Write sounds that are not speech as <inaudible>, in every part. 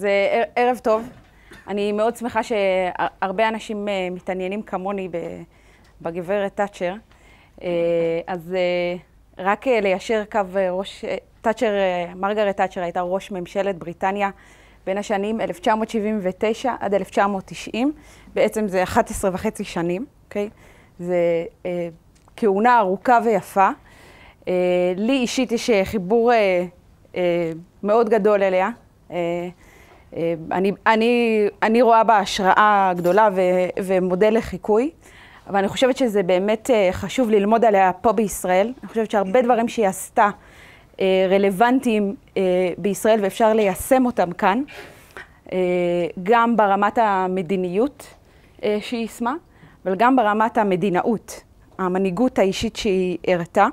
אז אה, ערב טוב. אני מאוד שמחה שהרבה אנשים אה, מתעניינים כמוני בגברת תאצ'ר. אה, אז רק ליישר קו ראש, תאצ'ר, מרגרט תאצ'ר הייתה ראש ממשלת בריטניה בין השנים 1979 עד 1990. בעצם זה 11 וחצי שנים, אוקיי? זה כהונה ארוכה ויפה. לי אישית יש חיבור מאוד גדול אליה. אני, אני, אני רואה בה השראה גדולה ו, ומודל לחיקוי, אבל אני חושבת שזה באמת אה, חשוב ללמוד עליה פה בישראל. אני חושבת שהרבה דברים שהיא עשתה אה, רלוונטיים בישראל ואפשר ליישם אותם כאן, גם ברמת המדיניות שהיא יישמה, אבל גם ברמת המדינאות, המנהיגות האישית שהיא הראתה.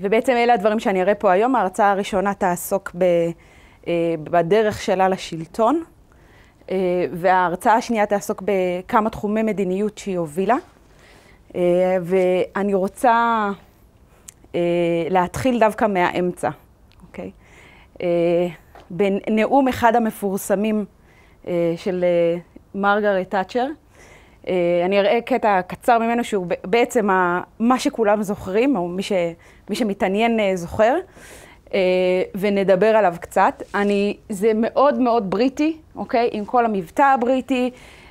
ובעצם אלה הדברים שאני אראה פה היום. ההרצאה הראשונה תעסוק ב... אה, בדרך שלה לשלטון, אה, וההרצאה השנייה תעסוק בכמה תחומי מדיניות שהיא הובילה. אה, ואני רוצה להתחיל דווקא מהאמצע, אוקיי? בנאום אחד המפורסמים של מרגרט תאצ'ר, אני אראה קטע קצר ממנו שהוא בעצם מה שכולם זוכרים, או מי, ש, מי שמתעניין זוכר. אה, ונדבר עליו קצת. אני, זה מאוד מאוד בריטי, אוקיי? עם כל המבטא הבריטי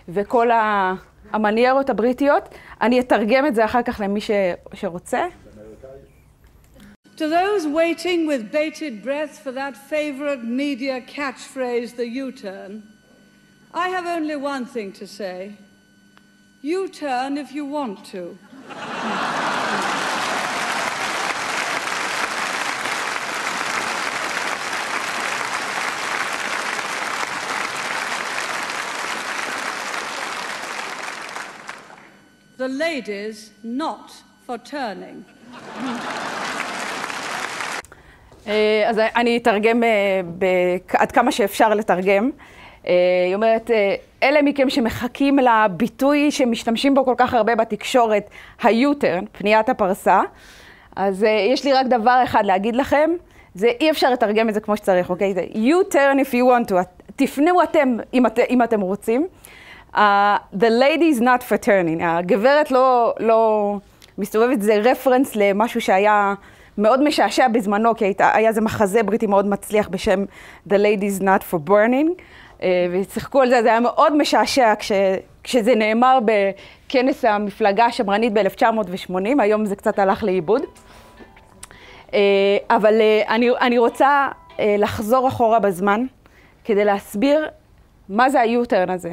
וכל המניירות הבריטיות. אני אתרגם את זה אחר כך למי ש, שרוצה. To those waiting with bated breath for that favorite media catchphrase, the U-turn, I have only one thing to say. U-turn if you want to. The ladies not for turning. אה, אז אני אתרגם אה, עד כמה שאפשר לתרגם. אה, היא אומרת, אלה מכם שמחכים לביטוי שמשתמשים בו כל כך הרבה בתקשורת, ה-U-turn, פניית הפרסה, אז יש לי רק דבר אחד להגיד לכם, זה אי אפשר לתרגם את זה כמו שצריך, אוקיי? זה U-turn if you want to, תפנו אתם אם, את, אם אתם רוצים. Uh, the lady is not for הגברת לא, לא מסתובבת, זה רפרנס למשהו שהיה מאוד משעשע בזמנו, כי הייתה, היה איזה מחזה בריטי מאוד מצליח בשם The lady is not for burning, uh, ושיחקו על זה, זה היה מאוד משעשע כש, כשזה נאמר בכנס המפלגה השמרנית ב-1980, היום זה קצת הלך לאיבוד. Uh, אבל uh, אני, אני רוצה uh, לחזור אחורה בזמן כדי להסביר מה זה ה-U-turn הזה.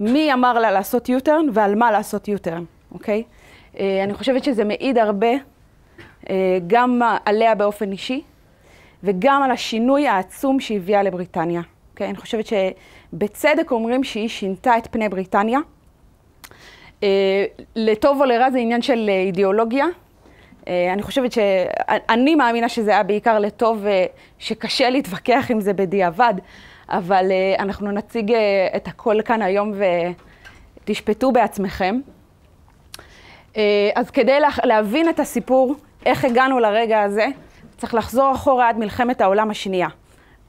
מי אמר לה לעשות U-turn ועל מה לעשות U-turn, אוקיי? אה, אני חושבת שזה מעיד הרבה אה, גם עליה באופן אישי וגם על השינוי העצום שהביאה לבריטניה. אוקיי? אני חושבת שבצדק אומרים שהיא שינתה את פני בריטניה. אה, לטוב או לרע זה עניין של אידיאולוגיה. אני חושבת שאני מאמינה שזה היה בעיקר לטוב, שקשה להתווכח עם זה בדיעבד, אבל uh, אנחנו נציג uh, את הכל כאן היום ותשפטו בעצמכם. Uh, אז כדי לה, להבין את הסיפור, איך הגענו לרגע הזה, צריך לחזור אחורה עד מלחמת העולם השנייה. Okay?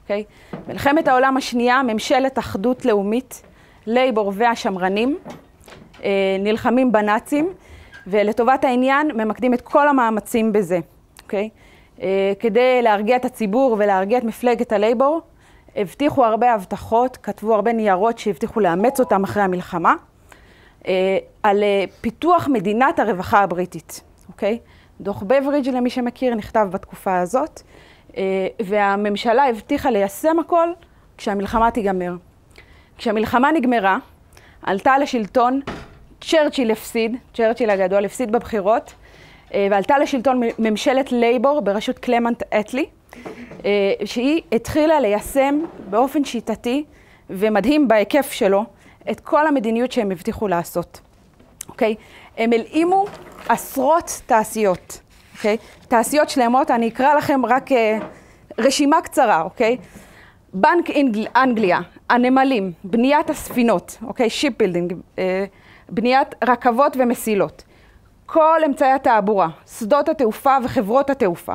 אוקיי? מלחמת העולם השנייה, ממשלת אחדות לאומית, לייבור והשמרנים, נלחמים בנאצים, ולטובת העניין ממקדים את כל המאמצים בזה. Okay? אוקיי? Uh, כדי להרגיע את הציבור ולהרגיע את מפלגת הלייבור, הבטיחו הרבה הבטחות, כתבו הרבה ניירות שהבטיחו לאמץ אותם אחרי המלחמה, אה, על אה, פיתוח מדינת הרווחה הבריטית, אוקיי? דוח בוורידג' למי שמכיר נכתב בתקופה הזאת, אה, והממשלה הבטיחה ליישם הכל כשהמלחמה תיגמר. כשהמלחמה נגמרה, עלתה לשלטון, צ'רצ'יל הפסיד, צ'רצ'יל הגדול הפסיד בבחירות, ועלתה לשלטון ממשלת לייבור בראשות קלמנט אטלי, שהיא התחילה ליישם באופן שיטתי ומדהים בהיקף שלו את כל המדיניות שהם הבטיחו לעשות, אוקיי? הם הלאימו עשרות תעשיות, אוקיי? תעשיות שלמות, אני אקרא לכם רק אה, רשימה קצרה, אוקיי? בנק אנגל, אנגליה, הנמלים, בניית הספינות, אוקיי? shipbuilding, אה, בניית רכבות ומסילות, כל אמצעי התעבורה, שדות התעופה וחברות התעופה,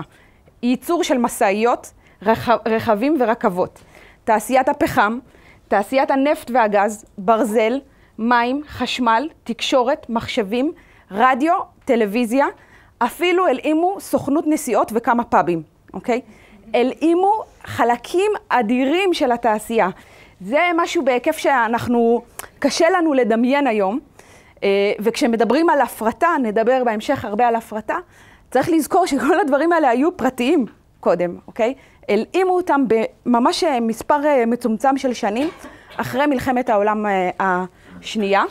ייצור של משאיות, רכב, רכבים ורכבות, תעשיית הפחם, תעשיית הנפט והגז, ברזל, מים, חשמל, תקשורת, מחשבים, רדיו, טלוויזיה, אפילו הלאימו סוכנות נסיעות וכמה פאבים, אוקיי? הלאימו חלקים אדירים של התעשייה. זה משהו בהיקף שאנחנו, קשה לנו לדמיין היום. אה, וכשמדברים על הפרטה, נדבר בהמשך הרבה על הפרטה, צריך לזכור שכל הדברים האלה היו פרטיים קודם, אוקיי? הלאימו אותם בממש אה, מספר אה, מצומצם של שנים אחרי מלחמת העולם השנייה.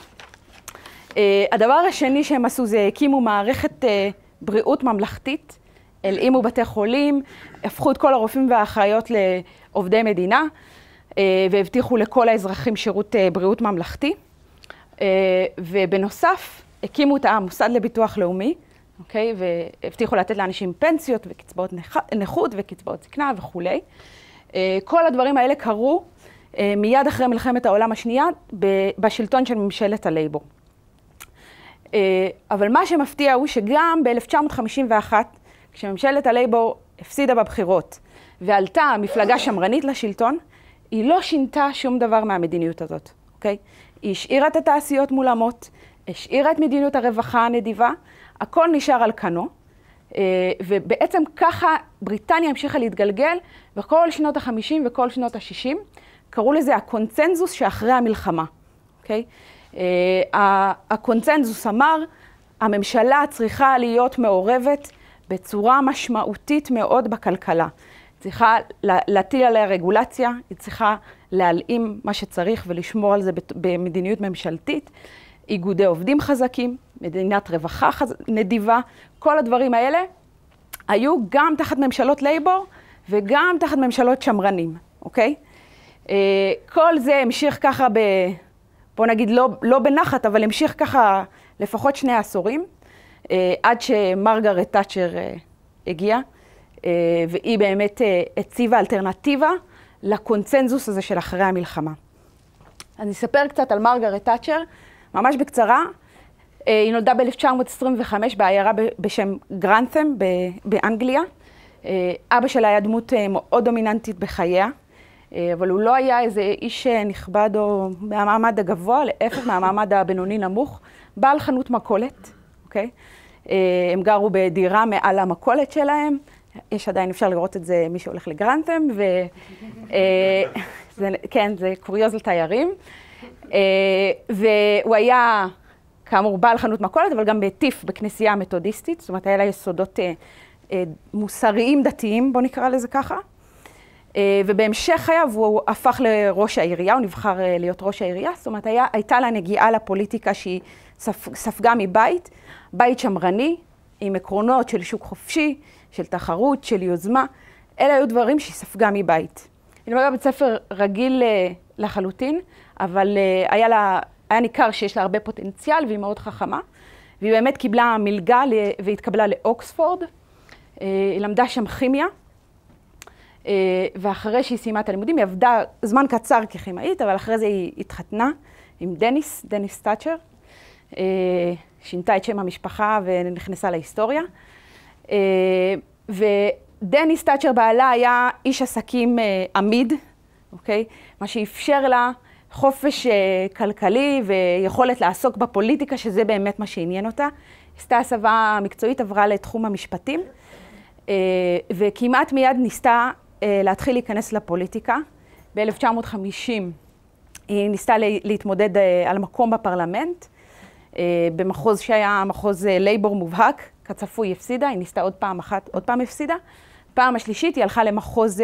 הדבר השני שהם עשו זה הקימו מערכת בריאות ממלכתית, הלאימו בתי חולים, הפכו את כל הרופאים והאחיות לעובדי מדינה והבטיחו לכל האזרחים שירות בריאות ממלכתי. ובנוסף, הקימו את המוסד לביטוח לאומי, אוקיי? והבטיחו לתת לאנשים פנסיות וקצבאות נכות וקצבאות זקנה וכולי. אה, כל הדברים האלה קרו אה, מיד אחרי מלחמת העולם השנייה בשלטון של ממשלת הלייבור. אה, אבל מה שמפתיע הוא שגם ב-1951, כשממשלת הלייבור הפסידה בבחירות ועלתה מפלגה שמרנית לשלטון, היא לא שינתה שום דבר מהמדיניות הזאת, אוקיי? היא השאירה את התעשיות מולמות, השאירה את מדיניות הרווחה הנדיבה, הכל נשאר על כנו, אה, ובעצם ככה בריטניה המשיכה להתגלגל בכל שנות ה-50 וכל שנות ה-60. קראו לזה הקונצנזוס שאחרי המלחמה, אוקיי? אה, הקונצנזוס אמר, הממשלה צריכה להיות מעורבת בצורה משמעותית מאוד בכלכלה. צריכה להטיל עליה רגולציה, היא צריכה להלאים מה שצריך ולשמור על זה במדיניות ממשלתית. איגודי עובדים חזקים, מדינת רווחה חז... נדיבה, כל הדברים האלה היו גם תחת ממשלות לייבור וגם תחת ממשלות שמרנים, אוקיי? אה, כל זה המשיך ככה ב... בוא נגיד לא, לא בנחת, אבל המשיך ככה לפחות שני עשורים, אה, עד שמרגרט תאצ'ר אה, הגיעה, והיא באמת הציבה אלטרנטיבה לקונצנזוס הזה של אחרי המלחמה. אני אספר קצת על מרגרט תאצ'ר, ממש בקצרה. אה, היא נולדה ב-1925 בעיירה בשם גרנת'ם באנגליה. אה, אבא שלה היה דמות אה, מאוד דומיננטית בחייה, אבל הוא לא היה איזה איש נכבד או מהמעמד הגבוה, להפך מהמעמד הבינוני-נמוך. בעל חנות מכולת, אוקיי? הם גרו בדירה מעל המכולת שלהם. יש עדיין, אפשר לראות את זה, מי שהולך לגרנטם, ו... <laughs> זה, כן, זה קוריוז לתיירים. והוא היה כאמור, בעל חנות מכולת, אבל גם בטיף בכנסייה המתודיסטית, זאת אומרת, היה לה יסודות אה, אה, מוסריים דתיים, בואו נקרא לזה ככה. אה, ובהמשך חייו הוא הפך לראש העירייה, הוא נבחר אה, להיות ראש העירייה, זאת אומרת, היה, הייתה לה נגיעה לפוליטיקה שהיא ספ, ספגה מבית, בית שמרני, עם עקרונות של שוק חופשי, של תחרות, של יוזמה. אלה היו דברים שהיא ספגה מבית. היא למדה בית ספר רגיל אה, לחלוטין, אבל אה, היה לה היה ניכר שיש לה הרבה פוטנציאל והיא מאוד חכמה. והיא באמת קיבלה מלגה והתקבלה לאוקספורד. אה, היא למדה שם כימיה, אה, ואחרי שהיא סיימה את הלימודים, היא עבדה זמן קצר ככימאית, אבל אחרי זה היא התחתנה עם דניס, דניס תאצ'ר. אה, שינתה את שם המשפחה ונכנסה להיסטוריה. ודניס תאצ'ר בעלה היה איש עסקים עמיד, אוקיי? מה שאפשר לה חופש אה, כלכלי ויכולת לעסוק בפוליטיקה, שזה באמת מה שעניין אותה. עשתה הסבה מקצועית, עברה לתחום המשפטים, אה, וכמעט מיד ניסתה אה, להתחיל להיכנס לפוליטיקה. ב-1950 היא ניסתה להתמודד על מקום בפרלמנט, במחוז שהיה מחוז לייבור מובהק, כצפוי הפסידה, היא ניסתה עוד פעם אחת, עוד פעם הפסידה. פעם השלישית היא הלכה למחוז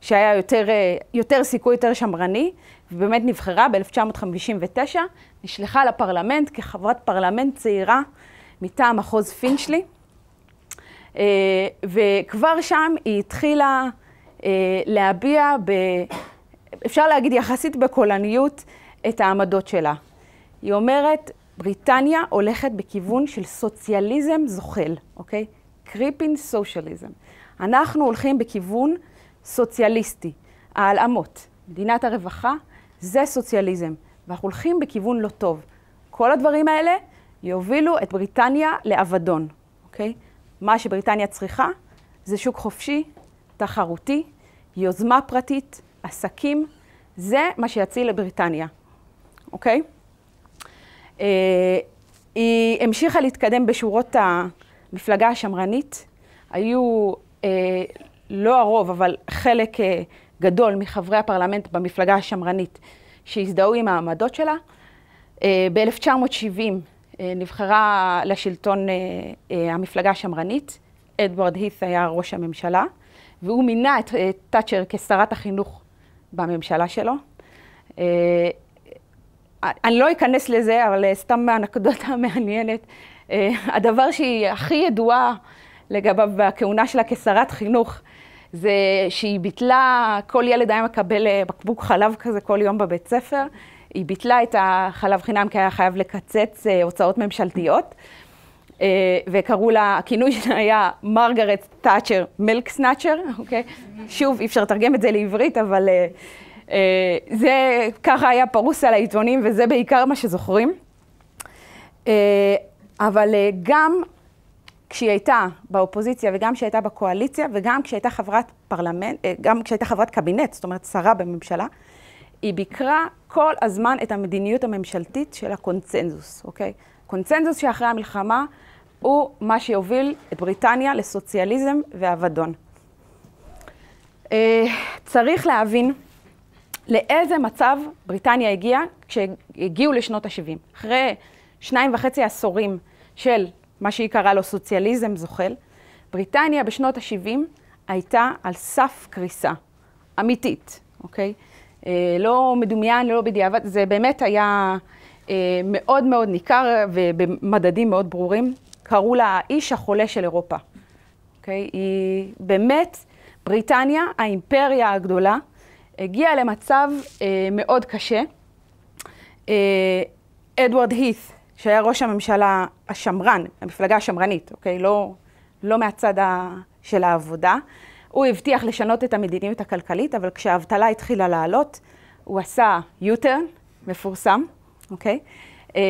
שהיה יותר, יותר סיכוי, יותר שמרני, ובאמת נבחרה ב-1959, נשלחה לפרלמנט כחברת פרלמנט צעירה מטעם מחוז פינצ'לי, אה, וכבר שם היא התחילה אה, להביע, ב, אפשר להגיד יחסית בקולניות, את העמדות שלה. היא אומרת, בריטניה הולכת בכיוון של סוציאליזם זוחל, אוקיי? קריפין סוציאליזם. אנחנו הולכים בכיוון סוציאליסטי, העלמות, מדינת הרווחה, זה סוציאליזם, ואנחנו הולכים בכיוון לא טוב. כל הדברים האלה יובילו את בריטניה לאבדון, אוקיי? מה שבריטניה צריכה זה שוק חופשי, תחרותי, יוזמה פרטית, עסקים, זה מה שיציל לבריטניה, אוקיי? אה, היא המשיכה להתקדם בשורות המפלגה השמרנית. היו, אה, לא הרוב, אבל חלק אה, גדול מחברי הפרלמנט במפלגה השמרנית שהזדהו עם העמדות שלה. אה, ב-1970 אה, נבחרה לשלטון אה, המפלגה השמרנית. אדוארד הית' היה ראש הממשלה, והוא מינה את תאצ'ר כשרת החינוך בממשלה שלו. אני לא אכנס לזה, אבל סתם אנקדוטה מעניינת. הדבר שהיא הכי ידועה לגביו בכהונה שלה כשרת חינוך, זה שהיא ביטלה, כל ילד היה מקבל אה, בקבוק חלב כזה כל יום בבית ספר. היא ביטלה את החלב חינם כי היה חייב לקצץ אה, הוצאות ממשלתיות. וקראו לה, הכינוי שלה היה מרגרט תאצ'ר מילק סנאצ'ר, אוקיי? שוב, אי אפשר לתרגם את זה לעברית, אבל אה, זה ככה היה פרוס על העיתונים, וזה בעיקר מה שזוכרים. אה, אבל אה, גם כשהיא הייתה באופוזיציה וגם כשהיא הייתה בקואליציה וגם כשהייתה חברת פרלמנט, גם כשהייתה חברת קבינט, זאת אומרת שרה בממשלה, היא ביקרה כל הזמן את המדיניות הממשלתית של הקונצנזוס, אוקיי? קונצנזוס שאחרי המלחמה הוא מה שיוביל את בריטניה לסוציאליזם ואבדון. צריך להבין לאיזה מצב בריטניה הגיעה כשהגיעו לשנות ה-70. אחרי שניים וחצי עשורים של מה שהיא קראה לו סוציאליזם זוחל, בריטניה בשנות ה-70 הייתה על סף קריסה, אמיתית, אוקיי? אה, לא מדומיין, לא בדיעבד, זה באמת היה אה, מאוד מאוד ניכר ובמדדים מאוד ברורים. קראו לה האיש החולה של אירופה, אוקיי? היא באמת, בריטניה, האימפריה הגדולה, הגיע למצב אה, מאוד קשה. אה, אדוארד הית', שהיה ראש הממשלה השמרן, המפלגה השמרנית, אוקיי? לא, לא מהצד של העבודה. הוא הבטיח לשנות את המדיניות הכלכלית, אבל כשהאבטלה התחילה לעלות, הוא עשה U-turn, מפורסם, אוקיי? אה,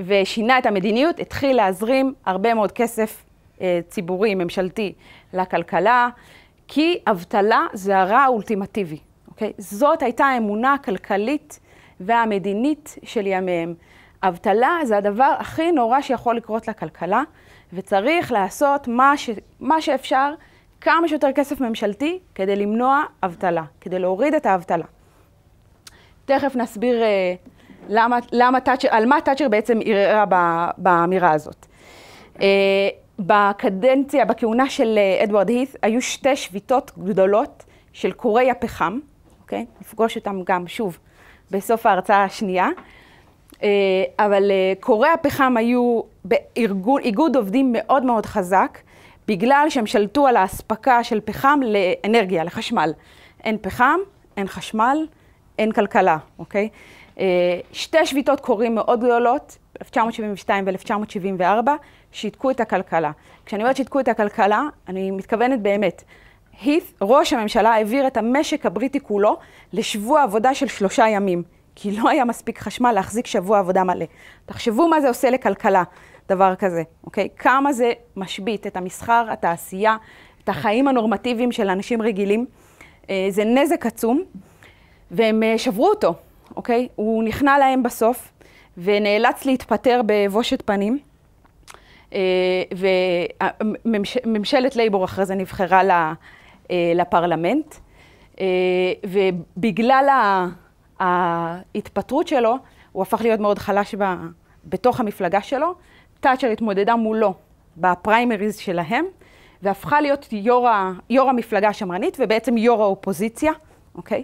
ושינה את המדיניות, התחיל להזרים הרבה מאוד כסף אה, ציבורי, ממשלתי, לכלכלה, כי אבטלה זה הרע האולטימטיבי. אוקיי? זאת הייתה האמונה הכלכלית והמדינית של ימיהם. אבטלה זה הדבר הכי נורא שיכול לקרות לכלכלה, וצריך לעשות מה, ש... מה שאפשר, כמה שיותר כסף ממשלתי, כדי למנוע אבטלה, כדי להוריד את האבטלה. תכף נסביר uh, למה, למה תאצ'ר, על מה תאצ'ר בעצם ערערה באמירה הזאת. Uh, בקדנציה, בכהונה של אה, אדוארד הית', היו שתי שביתות גדולות של קורי הפחם. אוקיי? נפגוש אותם גם, שוב, בסוף ההרצאה השנייה. אה, אבל אה, קורי הפחם היו באיגוד עובדים מאוד מאוד חזק, בגלל שהם שלטו על האספקה של פחם לאנרגיה, לחשמל. אין פחם, אין חשמל, אין כלכלה, אוקיי? אה, שתי שביתות קורים מאוד גדולות, 1972 ו-1974, שיתקו את הכלכלה. כשאני אומרת שיתקו את הכלכלה, אני מתכוונת באמת. הית', ראש הממשלה, העביר את המשק הבריטי כולו לשבוע עבודה של שלושה ימים, כי לא היה מספיק חשמל להחזיק שבוע עבודה מלא. תחשבו מה זה עושה לכלכלה, דבר כזה, אוקיי? כמה זה משבית את המסחר, התעשייה, את החיים הנורמטיביים של אנשים רגילים. אה, זה נזק עצום, והם אה, שברו אותו, אוקיי? הוא נכנע להם בסוף, ונאלץ להתפטר בבושת פנים. אה, וממשלת לייבור אחרי זה נבחרה לפרלמנט, ובגלל ההתפטרות שלו, הוא הפך להיות מאוד חלש בתוך המפלגה שלו. תאצ'ר התמודדה מולו בפריימריז שלהם, והפכה להיות יו"ר, יו"ר המפלגה השמרנית, ובעצם יו"ר האופוזיציה, אוקיי?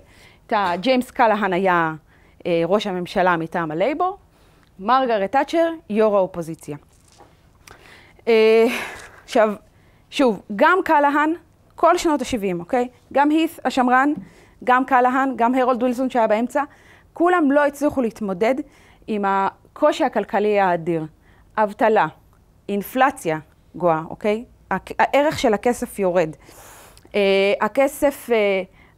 ג'יימס קלהן היה אה, ראש הממשלה מטעם הלייבור, מרגרט תאצ'ר, יו"ר האופוזיציה. אה, שוב, גם קלהן כל שנות ה-70, אוקיי? גם הית' השמרן, גם קלהן, גם הרולד ווילסון שהיה באמצע, כולם לא הצליחו להתמודד עם הקושי הכלכלי האדיר. אבטלה, אינפלציה גואה, אוקיי? הערך של הכסף יורד. Uh, הכסף uh,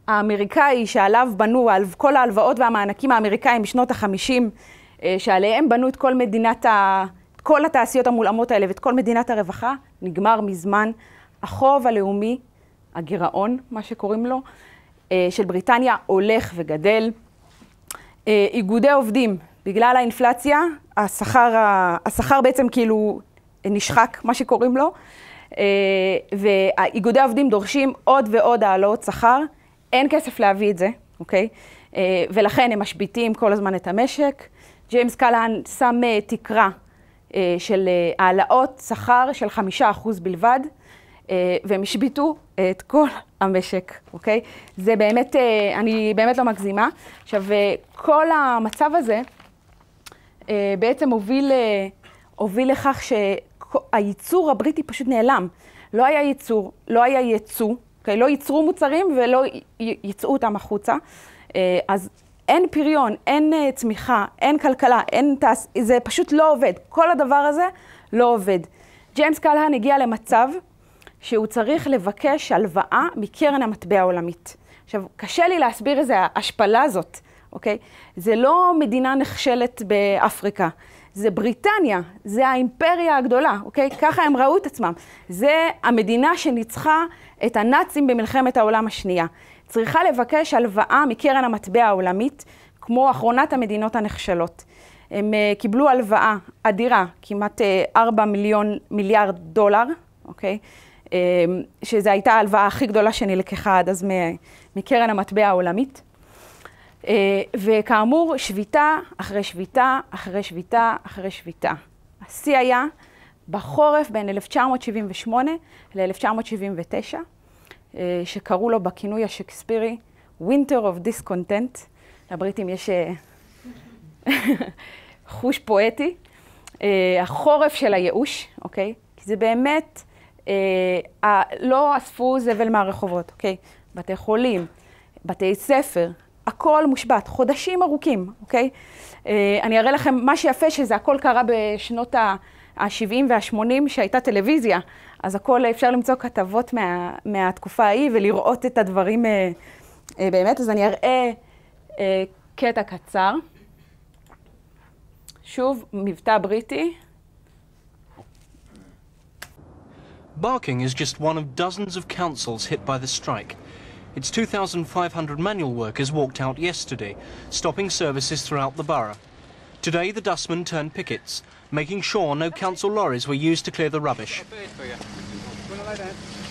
האמריקאי שעליו בנו, כל ההלוואות והמענקים האמריקאים בשנות החמישים, uh, שעליהם בנו את כל מדינת ה... כל התעשיות המולאמות האלה ואת כל מדינת הרווחה, נגמר מזמן. החוב הלאומי הגירעון, מה שקוראים לו, של בריטניה הולך וגדל. איגודי עובדים, בגלל האינפלציה, השכר, השכר בעצם כאילו נשחק, מה שקוראים לו, ואיגודי העובדים דורשים עוד ועוד העלאות שכר, אין כסף להביא את זה, אוקיי? ולכן הם משביתים כל הזמן את המשק. ג'יימס קלהן שם תקרה של העלאות שכר של חמישה אחוז בלבד, והם השביתו את כל המשק, אוקיי? זה באמת, אני באמת לא מגזימה. עכשיו, כל המצב הזה בעצם הוביל, הוביל לכך שהייצור הבריטי פשוט נעלם. לא היה ייצור, לא היה ייצוא, אוקיי? לא ייצרו מוצרים ולא ייצאו אותם החוצה. אז אין פריון, אין צמיחה, אין כלכלה, אין תעש... זה פשוט לא עובד. כל הדבר הזה לא עובד. ג'יימס קלהן הגיע למצב שהוא צריך לבקש הלוואה מקרן המטבע העולמית. עכשיו, קשה לי להסביר איזה ההשפלה הזאת, אוקיי? זה לא מדינה נכשלת באפריקה, זה בריטניה, זה האימפריה הגדולה, אוקיי? ככה הם ראו את עצמם. זה המדינה שניצחה את הנאצים במלחמת העולם השנייה. צריכה לבקש הלוואה מקרן המטבע העולמית, כמו אחרונת המדינות הנחשלות. הם uh, קיבלו הלוואה אדירה, כמעט uh, 4 מיליון מיליארד דולר, אוקיי? Uh, שזו הייתה ההלוואה הכי גדולה שנלקחה עד אז מקרן המטבע העולמית. Uh, וכאמור, שביתה אחרי שביתה, אחרי שביתה, אחרי שביתה. השיא היה בחורף בין 1978 ל-1979. שקראו לו בכינוי השקספירי Winter of Discontent. לבריטים יש <laughs> חוש פואטי. החורף של הייאוש, אוקיי? כי זה באמת, לא אספו זבל מהרחובות, אוקיי? בתי חולים, בתי ספר, הכל מושבת, חודשים ארוכים, אוקיי? אני אראה לכם מה שיפה שזה הכל קרה בשנות ה-70 וה-80 שהייתה טלוויזיה. אז הכל אפשר למצוא כתבות מה, מהתקופה ההיא ולראות את הדברים אה, אה, באמת. אז אני אראה אה, קטע קצר. שוב, מבטא בריטי. Barking is just one of dozens of councils hit by the strike. Its 2,500 manual workers walked out yesterday, stopping services throughout the borough. Today, the dustmen turned pickets, making sure no council lorries were used to clear the rubbish.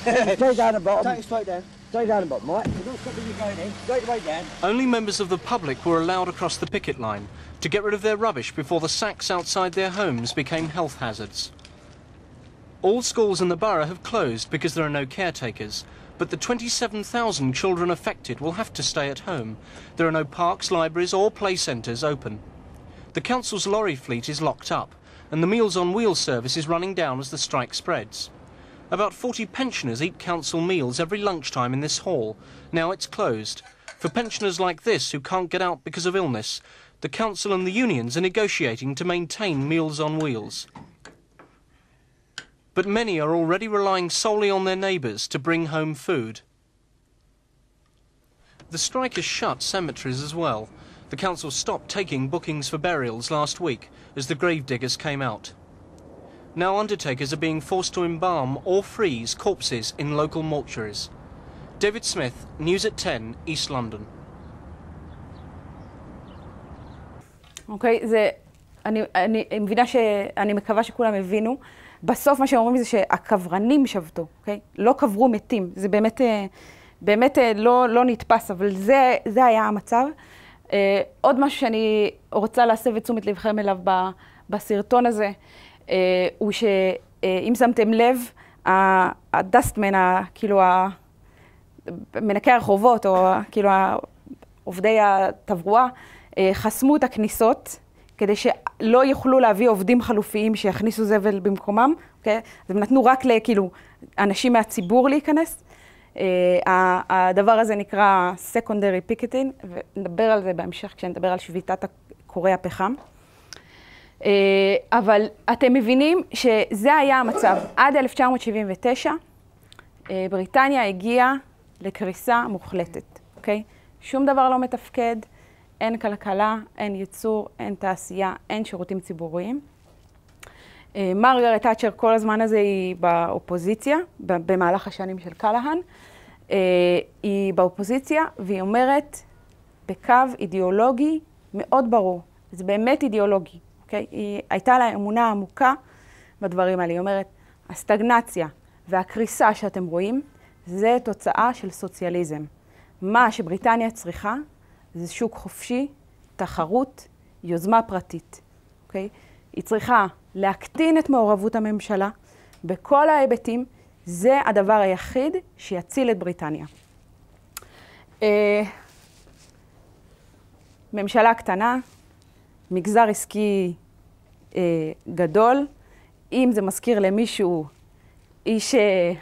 Straight <laughs> down the bottom. Take straight down. Straight down the bottom, right? Don't stop where you're going in. Straight way down. Only members of the public were allowed across the picket line to get rid of their rubbish before the sacks outside their homes became health hazards. All schools in the borough have closed because there are no caretakers, but the 27,000 children affected will have to stay at home. There are no parks, libraries or play centres open. The council's lorry fleet is locked up, and the Meals on Wheels service is running down as the strike spreads. About 40 pensioners eat council meals every lunchtime in this hall. Now it's closed. For pensioners like this who can't get out because of illness, the council and the unions are negotiating to maintain Meals on Wheels But many are already relying solely on their neighbours to bring home food. The strike has shut cemeteries as well. The council stopped taking bookings for burials last week as the gravediggers came out. Now undertakers are being forced to embalm or freeze corpses in local mortuaries. David Smith, News at 10, East London. אוקיי, okay, זה... אני, אני מבינה שאני מקווה שכולם הבינו. בסוף מה שהם אומרים זה שהקברנים שבתו, אוקיי? לא קברו מתים. זה באמת, באמת לא, לא נתפס, אבל זה, זה היה המצב. Uh, עוד משהו שאני רוצה להסב את תשומת לבכם אליו ב, בסרטון הזה, uh, הוא שאם uh, שמתם לב, הדסטמן, כאילו, מנקי הרחובות, או כאילו עובדי התברואה, uh, חסמו את הכניסות כדי שלא יוכלו להביא עובדים חלופיים שיכניסו זבל במקומם, אוקיי? Okay? אז הם נתנו רק לכאילו אנשים מהציבור להיכנס. Uh, הדבר הזה נקרא secondary picketing, ונדבר על זה בהמשך כשנדבר על שביתת קורי הפחם. Uh, אבל אתם מבינים שזה היה המצב. עד 1979 uh, בריטניה הגיעה לקריסה מוחלטת, אוקיי? שום דבר לא מתפקד, אין כלכלה, אין ייצור, אין תעשייה, אין שירותים ציבוריים. מרגרט תאצ'ר כל הזמן הזה היא באופוזיציה, במהלך השנים של קלהן, היא באופוזיציה, והיא אומרת בקו אידיאולוגי מאוד ברור. זה באמת אידיאולוגי, אוקיי? היא הייתה לה אמונה עמוקה בדברים האלה. היא אומרת, הסטגנציה והקריסה שאתם רואים, זה תוצאה של סוציאליזם. מה שבריטניה צריכה זה שוק חופשי, תחרות, יוזמה פרטית, אוקיי? היא צריכה להקטין את מעורבות הממשלה בכל ההיבטים, זה הדבר היחיד שיציל את בריטניה. אה, ממשלה קטנה, מגזר עסקי אה, גדול, אם זה מזכיר למישהו איש, אה,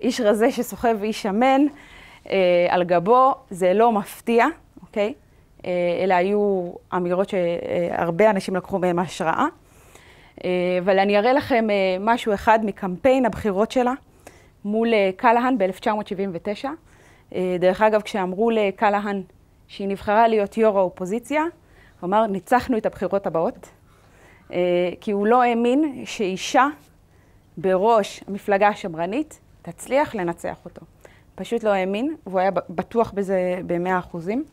איש רזה שסוחב איש שמן אה, על גבו, זה לא מפתיע, אוקיי? אה, אלה היו אמירות שהרבה אנשים לקחו מהן השראה. אה, אבל אני אראה לכם אה, משהו אחד מקמפיין הבחירות שלה מול קלהן ב-1979. אה, דרך אגב, כשאמרו לקלהן שהיא נבחרה להיות יו"ר האופוזיציה, הוא אמר, ניצחנו את הבחירות הבאות, כי הוא לא האמין שאישה בראש המפלגה השמרנית תצליח לנצח אותו. פשוט לא האמין, והוא היה בטוח בזה במאה אחוזים.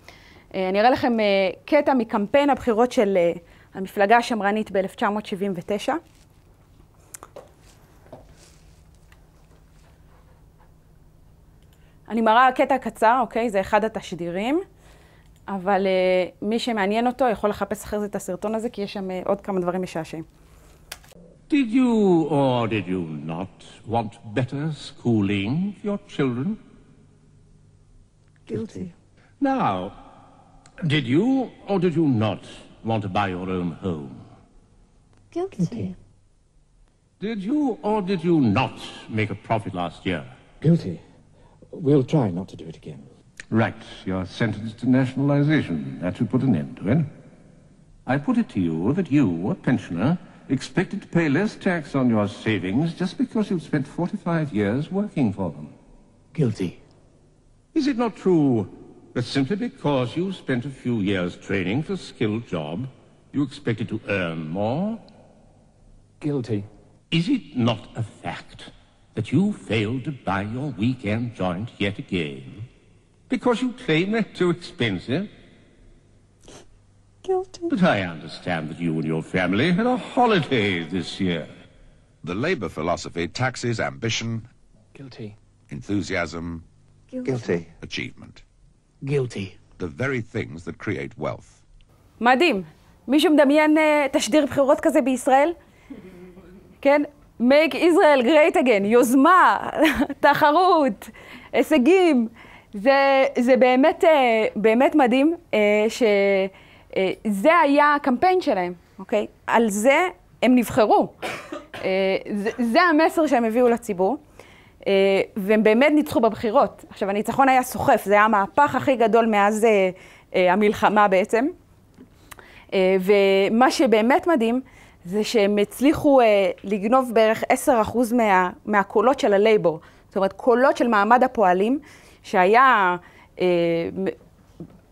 אה, אני אראה לכם קטע מקמפיין הבחירות של המפלגה השמרנית ב-1979. אני מראה קטע קצר, אוקיי? זה אחד התשדירים. אבל uh, מי שמעניין אותו יכול לחפש אחרי זה את הסרטון הזה, כי יש שם uh, עוד כמה דברים משעשעים. Did you or did you not want better schooling for your children? Guilty. Now, did you or did you not want to buy your own home? Guilty. Did you or did you not make a profit last year? Guilty. We'll try not to do it again. Right. You're sentenced to nationalization. That should put an end to it. I put it to you that you, a pensioner, expected to pay less tax on your savings just because you've spent 45 years working for them. Guilty. Is it not true that simply because you spent a few years training for a skilled job, you expected to earn more? Guilty. Is it not a fact that you failed to buy your weekend joint yet again? Because you claim they're too expensive? Guilty. But I understand that you and your family had a holiday this year. The Labour philosophy taxes ambition, Guilty. enthusiasm, Guilty. achievement. Guilty. The very things that create wealth. מדהים. מישהו מדמיין uh, תשדיר בחירות כזה בישראל? כן? make Israel great again, יוזמה, <laughs> תחרות, הישגים. זה, זה באמת, אה, באמת מדהים אה, שזה היה הקמפיין שלהם, אוקיי? על זה הם נבחרו. אה, זה, זה המסר שהם הביאו לציבור, והם באמת ניצחו בבחירות. עכשיו, הניצחון היה סוחף, זה היה המהפך הכי גדול מאז המלחמה בעצם. ומה שבאמת מדהים, זה שהם הצליחו לגנוב בערך 10% מה, מהקולות של הלייבור. זאת אומרת, קולות של מעמד הפועלים. שהיה, אה,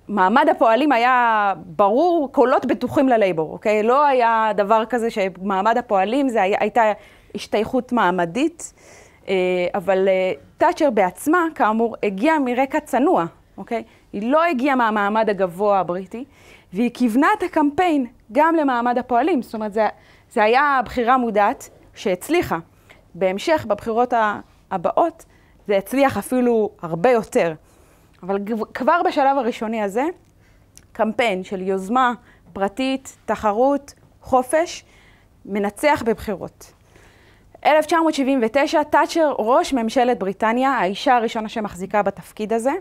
מעמד הפועלים היה ברור, קולות בטוחים ללייבור, אוקיי? לא היה דבר כזה שמעמד הפועלים זה היה, הייתה השתייכות מעמדית, אה, אבל אה, תאצ'ר בעצמה, כאמור, הגיעה מרקע צנוע, אוקיי? היא לא הגיעה מהמעמד הגבוה הבריטי, והיא כיוונה את הקמפיין גם למעמד הפועלים. זאת אומרת, זה היה בחירה מודעת שהצליחה. בהמשך, בבחירות הבאות, זה הצליח אפילו הרבה יותר. אבל כבר בשלב הראשוני הזה, קמפיין של יוזמה פרטית, תחרות, חופש, מנצח בבחירות. 1979, תאצ'ר, ראש ממשלת בריטניה, האישה הראשונה שמחזיקה בתפקיד הזה.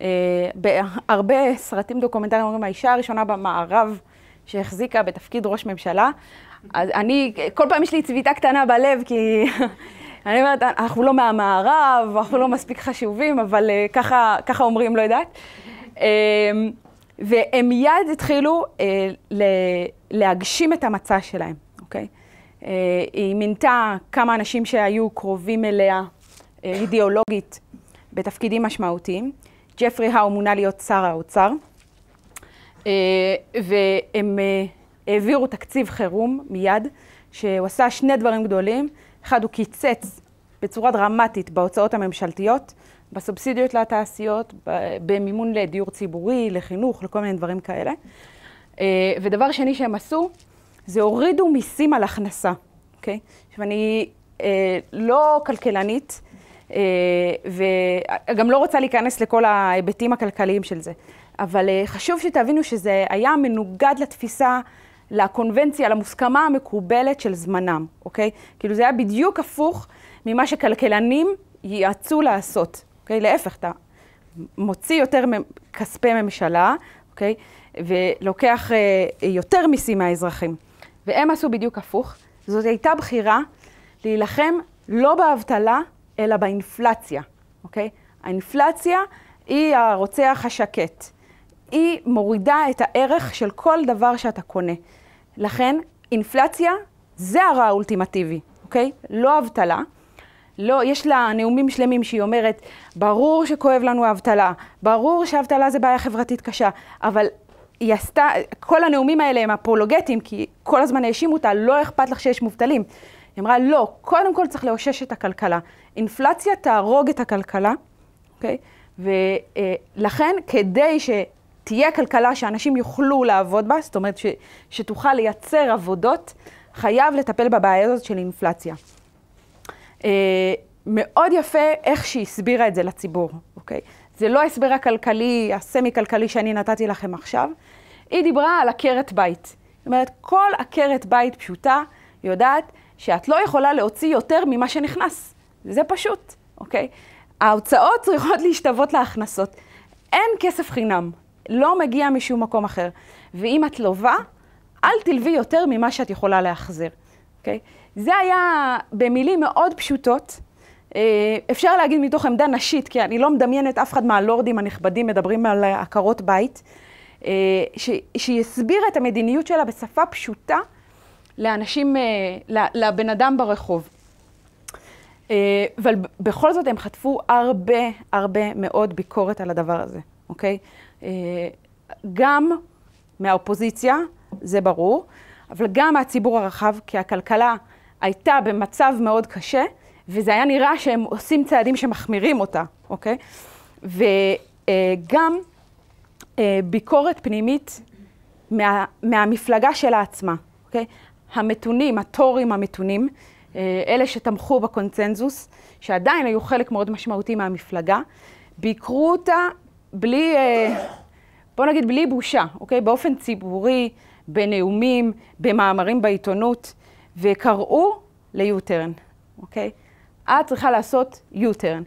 אה, בהרבה סרטים דוקומנטריים אומרים, האישה הראשונה במערב שהחזיקה בתפקיד ראש ממשלה. אז אני, כל פעם יש לי צביטה קטנה בלב, כי <laughs> אני אומרת, אנחנו לא מהמערב, אנחנו לא מספיק חשובים, אבל uh, ככה, ככה אומרים, לא יודעת. Um, והם מיד התחילו uh, להגשים את המצע שלהם, אוקיי? Uh, היא מינתה כמה אנשים שהיו קרובים אליה uh, אידיאולוגית בתפקידים משמעותיים. ג'פרי האו מונה להיות שר האוצר, uh, והם העבירו תקציב חירום מיד, שהוא עשה שני דברים גדולים. אחד, הוא קיצץ בצורה דרמטית בהוצאות הממשלתיות, בסובסידיות לתעשיות, במימון לדיור ציבורי, לחינוך, לכל מיני דברים כאלה. אה, ודבר שני שהם עשו, זה הורידו מיסים על הכנסה, אוקיי? עכשיו, אני אה, לא כלכלנית, אה, וגם לא רוצה להיכנס לכל ההיבטים הכלכליים של זה, אבל אה, חשוב שתבינו שזה היה מנוגד לתפיסה, לקונבנציה, למוסכמה המקובלת של זמנם, אוקיי? כאילו זה היה בדיוק הפוך ממה שכלכלנים ייעצו לעשות, אוקיי? להפך, אתה מוציא יותר כספי ממשלה, אוקיי? ולוקח אה, יותר מיסים מהאזרחים. והם עשו בדיוק הפוך. זאת הייתה בחירה להילחם לא באבטלה, אלא באינפלציה, אוקיי? האינפלציה היא הרוצח השקט. היא מורידה את הערך של כל דבר שאתה קונה. לכן, אינפלציה זה הרע האולטימטיבי, אוקיי? לא אבטלה. לא, יש לה נאומים שלמים שהיא אומרת, ברור שכואב לנו האבטלה, ברור שאבטלה זה בעיה חברתית קשה, אבל היא עשתה, כל הנאומים האלה הם אפולוגטיים, כי כל הזמן האשימו אותה, לא אכפת לך שיש מובטלים. היא אמרה, לא, קודם כל צריך לאושש את הכלכלה. אינפלציה תהרוג את הכלכלה, אוקיי? ולכן, כדי שתהיה כלכלה שאנשים יוכלו לעבוד בה, זאת אומרת ש, שתוכל לייצר עבודות, חייב לטפל בבעיה הזאת של אינפלציה. אה, מאוד יפה איך שהיא הסבירה את זה לציבור, אוקיי? זה לא ההסבר הכלכלי, הסמי-כלכלי שאני נתתי לכם עכשיו. היא דיברה על עקרת בית. זאת אומרת, כל עקרת בית פשוטה יודעת שאת לא יכולה להוציא יותר ממה שנכנס. זה פשוט, אוקיי? ההוצאות צריכות להשתוות להכנסות. אין כסף חינם, לא מגיע משום מקום אחר. ואם את לובה, אל תלווי יותר ממה שאת יכולה להחזיר, אוקיי? זה היה במילים מאוד פשוטות. אה, אפשר להגיד מתוך עמדה נשית, כי אני לא מדמיינת אף אחד מהלורדים הנכבדים מדברים על עקרות בית, אה, ש- שהיא הסבירה את המדיניות שלה בשפה פשוטה לאנשים, אה, לבן אדם ברחוב. אבל בכל זאת הם חטפו הרבה הרבה מאוד ביקורת על הדבר הזה, אוקיי? גם מהאופוזיציה, זה ברור, אבל גם מהציבור הרחב, כי הכלכלה הייתה במצב מאוד קשה, וזה היה נראה שהם עושים צעדים שמחמירים אותה, אוקיי? וגם אה, ביקורת פנימית מה, מהמפלגה שלה עצמה, אוקיי? המתונים, הטורים המתונים, אה, אלה שתמכו בקונצנזוס, שעדיין היו חלק מאוד משמעותי מהמפלגה, ביקרו אותה בלי, אה, בוא נגיד בלי בושה, אוקיי? באופן ציבורי, בנאומים, במאמרים בעיתונות, וקראו ל-U-turn, אוקיי? את צריכה לעשות U-turn.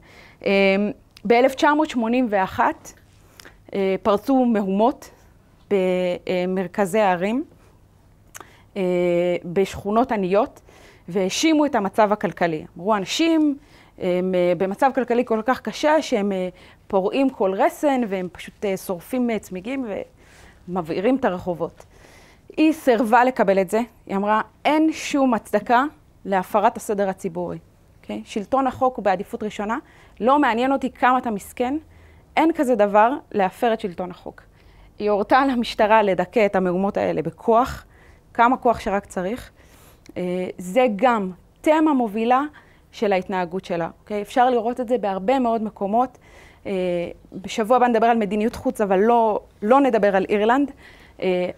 ב-1981 פרצו מהומות במרכזי הערים, אה, בשכונות עניות, והאשימו את המצב הכלכלי. אמרו, אנשים הם אה, במצב כלכלי כל כך קשה שהם אה, פורעים כל רסן והם פשוט שורפים צמיגים ומבעירים את הרחובות. היא סירבה לקבל את זה, היא אמרה, אין שום הצדקה להפרת הסדר הציבורי. Okay? אוקיי? שלטון החוק הוא בעדיפות ראשונה, לא מעניין אותי כמה אתה מסכן, אין כזה דבר להפר את שלטון החוק. היא הורתה למשטרה לדכא את המהומות האלה בכוח, כמה כוח שרק צריך. זה גם תמה מובילה של ההתנהגות שלה. Okay? אפשר לראות את זה בהרבה מאוד מקומות. בשבוע הבא נדבר על מדיניות חוץ, אבל לא, לא נדבר על אירלנד.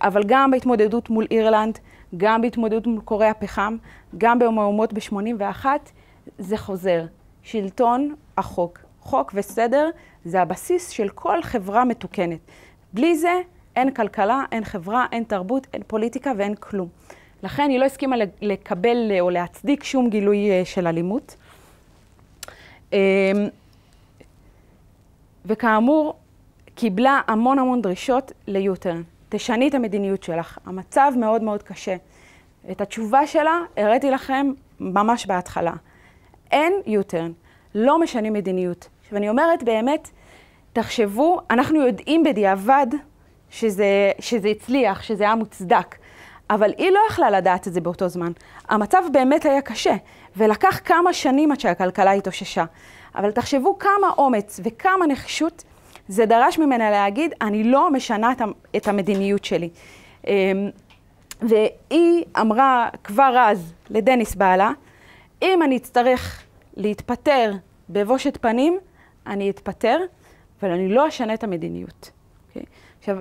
אבל גם בהתמודדות מול אירלנד, גם בהתמודדות מול קורי הפחם, גם במהומות ב-81, זה חוזר. שלטון החוק. חוק וסדר זה הבסיס של כל חברה מתוקנת. בלי זה אין כלכלה, אין חברה, אין תרבות, אין פוליטיקה ואין כלום. לכן היא לא הסכימה לקבל או להצדיק שום גילוי של אלימות. וכאמור, קיבלה המון המון דרישות ליוטרן. תשני את המדיניות שלך, המצב מאוד מאוד קשה. את התשובה שלה הראיתי לכם ממש בהתחלה. אין U-turn, לא משנים מדיניות. עכשיו אני אומרת באמת, תחשבו, אנחנו יודעים בדיעבד שזה, שזה הצליח, שזה היה מוצדק, אבל היא לא יכלה לדעת את זה באותו זמן. המצב באמת היה קשה, ולקח כמה שנים עד שהכלכלה התאוששה. אבל תחשבו כמה אומץ וכמה נחישות זה דרש ממנה להגיד, אני לא משנה את המדיניות שלי. והיא אמרה כבר אז לדניס בעלה, אם אני אצטרך להתפטר בבושת פנים, אני אתפטר, אבל אני לא אשנה את המדיניות. Okay? אוקיי? עכשיו,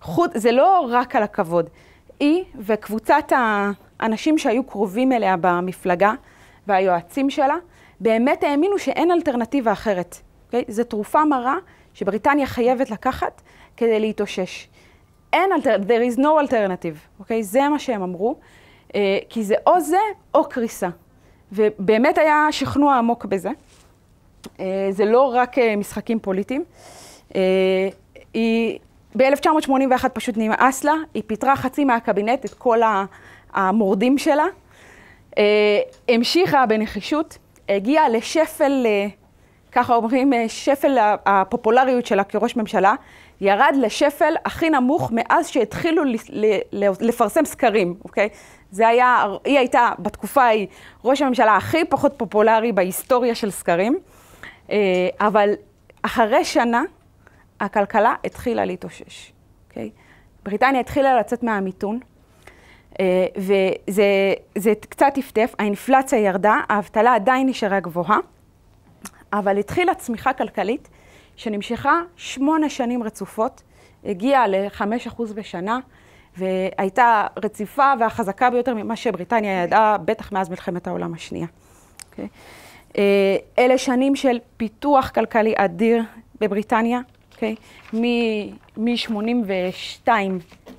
חוץ, זה לא רק על הכבוד. היא וקבוצת האנשים שהיו קרובים אליה במפלגה והיועצים שלה, באמת האמינו שאין אלטרנטיבה אחרת. Okay? אוקיי? זו תרופה מרה שבריטניה חייבת לקחת כדי להתאושש. אין אלטרנטיב, there is no alternative, אוקיי? Okay? זה מה שהם אמרו, uh, כי זה או זה או קריסה. ובאמת היה שכנוע עמוק בזה. Uh, זה לא רק uh, משחקים פוליטיים. Uh, היא ב-1981 פשוט נמאס לה, היא פיטרה חצי מהקבינט, את כל המורדים שלה. המשיכה בנחישות, הגיעה לשפל, ככה אומרים, שפל הפופולריות שלה כראש ממשלה. ירד לשפל הכי נמוך מאז שהתחילו לפרסם סקרים, אוקיי? זה היה, היא הייתה בתקופה ההיא ראש הממשלה הכי פחות פופולרי בהיסטוריה של סקרים, אה, אבל אחרי שנה הכלכלה התחילה להתאושש, אוקיי? בריטניה התחילה לצאת מהמיתון, אה, וזה קצת טפטף, האינפלציה ירדה, האבטלה עדיין נשארה גבוהה, אבל התחילה צמיחה כלכלית שנמשכה שמונה שנים רצופות, הגיעה ל-5% בשנה, והייתה רציפה והחזקה ביותר ממה שבריטניה ידעה, בטח מאז מלחמת העולם השנייה. Okay. אוקיי? אה, אלה שנים של פיתוח כלכלי אדיר בבריטניה, okay. אוקיי? מ-82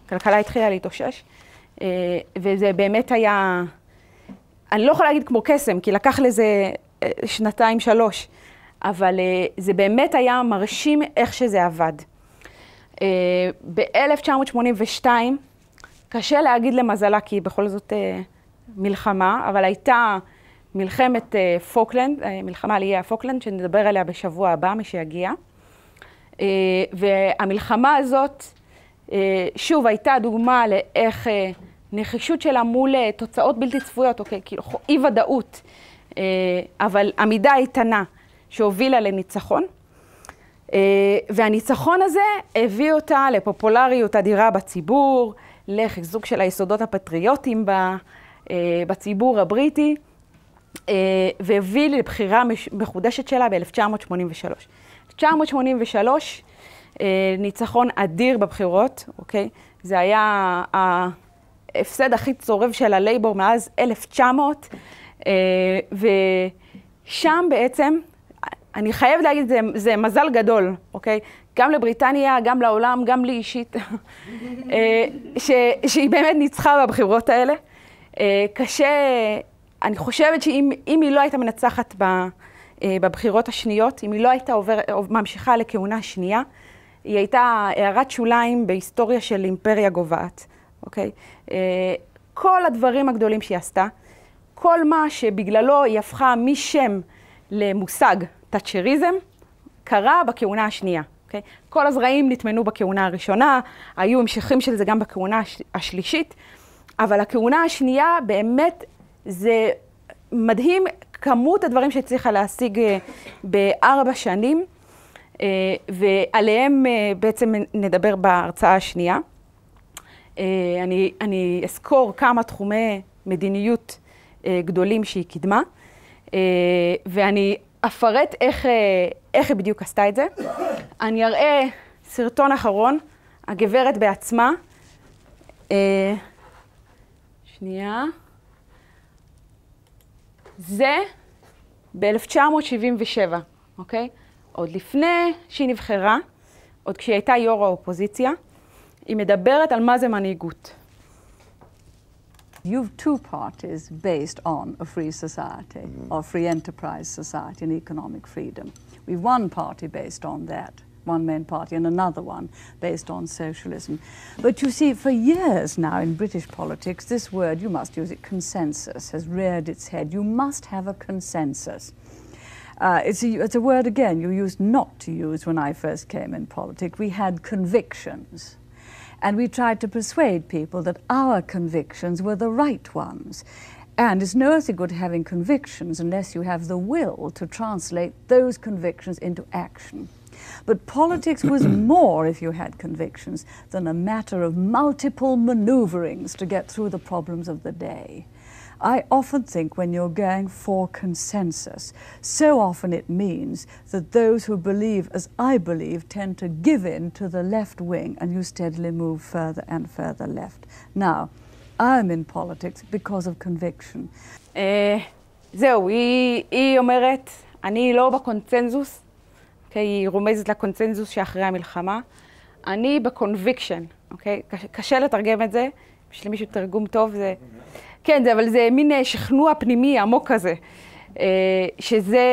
כלכלה התחילה להתאושש, אה, וזה באמת היה, אני לא יכולה להגיד כמו קסם, כי לקח לזה אה, שנתיים, שלוש. אבל זה באמת היה מרשים איך שזה עבד. אה, ב-1982, קשה להגיד למזלה, כי בכל זאת אה, מלחמה, אבל הייתה מלחמת פוקלנד, מלחמה על איי הפוקלנד, שנדבר עליה בשבוע הבא, מי שיגיע. והמלחמה הזאת, שוב, הייתה דוגמה לאיך נחישות שלה מול תוצאות בלתי צפויות, אוקיי, כאילו אי ודאות, אבל עמידה איתנה. שהובילה לניצחון. אה, והניצחון הזה הביא אותה לפופולריות אדירה בציבור, לחיזוק של היסודות הפטריוטיים אה, בציבור הבריטי, אה, והביא לבחירה מחודשת שלה ב-1983. 1983, ניצחון אדיר בבחירות, אוקיי? זה היה ההפסד הכי צורב של הלייבור מאז 1900, ושם בעצם אני חייבת להגיד, זה, זה מזל גדול, אוקיי? גם לבריטניה, גם לעולם, גם לי אישית, <laughs> אה, ש, שהיא באמת ניצחה בבחירות האלה. אה, קשה, אני חושבת שאם היא לא הייתה מנצחת ב, אה, בבחירות השניות, אם היא לא הייתה עובר, ממשיכה לכהונה שנייה, היא הייתה הערת שוליים בהיסטוריה של אימפריה גוועת, אוקיי? כל הדברים הגדולים שהיא עשתה, כל מה שבגללו היא הפכה משם למושג, תאצ'ריזם קרה בכהונה השנייה. אוקיי? כל הזרעים נטמנו בכהונה הראשונה, היו המשכים של זה גם בכהונה השלישית, אבל הכהונה השנייה באמת זה מדהים כמות הדברים שהצליחה להשיג אה, בארבע שנים, אה, ועליהם אה, בעצם נדבר בהרצאה השנייה. אני, אני אסקור כמה תחומי מדיניות גדולים שהיא קידמה, ואני אפרט איך, אה, איך היא בדיוק עשתה את זה. אני אראה סרטון אחרון, הגברת בעצמה. אה, שנייה. זה ב-1977, אוקיי? עוד לפני שהיא נבחרה, עוד כשהיא הייתה יו"ר האופוזיציה, היא מדברת על מה זה מנהיגות. You've two parties based on a free society, mm -hmm. or free enterprise society and economic freedom. We've one party based on that, one main party, and another one based on socialism. But you see, for years now in British politics, this word, you must use it, consensus, has reared its head. You must have a consensus. Uh, it's, a, it's a word, again, you used not to use when I first came in politics. We had convictions. And we tried to persuade people that our convictions were the right ones. And it's no good having convictions unless you have the will to translate those convictions into action. But politics was <clears throat> more, if you had convictions, than a matter of multiple maneuverings to get through the problems of the day. I often think when you're going for consensus, so often it means that those who believe, as I believe, tend to give in to the left wing and you steadily move further and further left. Now, I'm in politics because of conviction. אה, זהו, היא, היא אומרת, אני לא בקונצנזוס, אוקיי? היא רומזת לקונצנזוס שאחרי המלחמה. אני בקונביקשן, אוקיי? קשה לתרגם את זה, בשביל מישהו תרגום טוב זה... כן, זה, אבל זה מין אה, שכנוע פנימי עמוק כזה, אה, שזה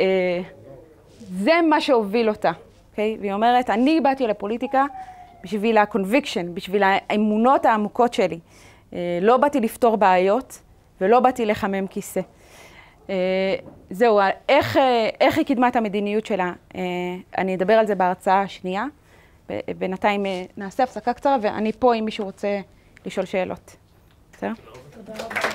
אה, זה מה שהוביל אותה, אוקיי? והיא אומרת, אני באתי לפוליטיקה בשביל ה conviction, בשביל האמונות העמוקות שלי. לא באתי לפתור בעיות ולא באתי לחמם כיסא. זהו, איך, איך היא קידמה את המדיניות שלה? אני אדבר על זה בהרצאה השנייה. בינתיים נעשה הפסקה קצרה, ואני פה אם מישהו רוצה לשאול שאלות. בסדר? Thank you.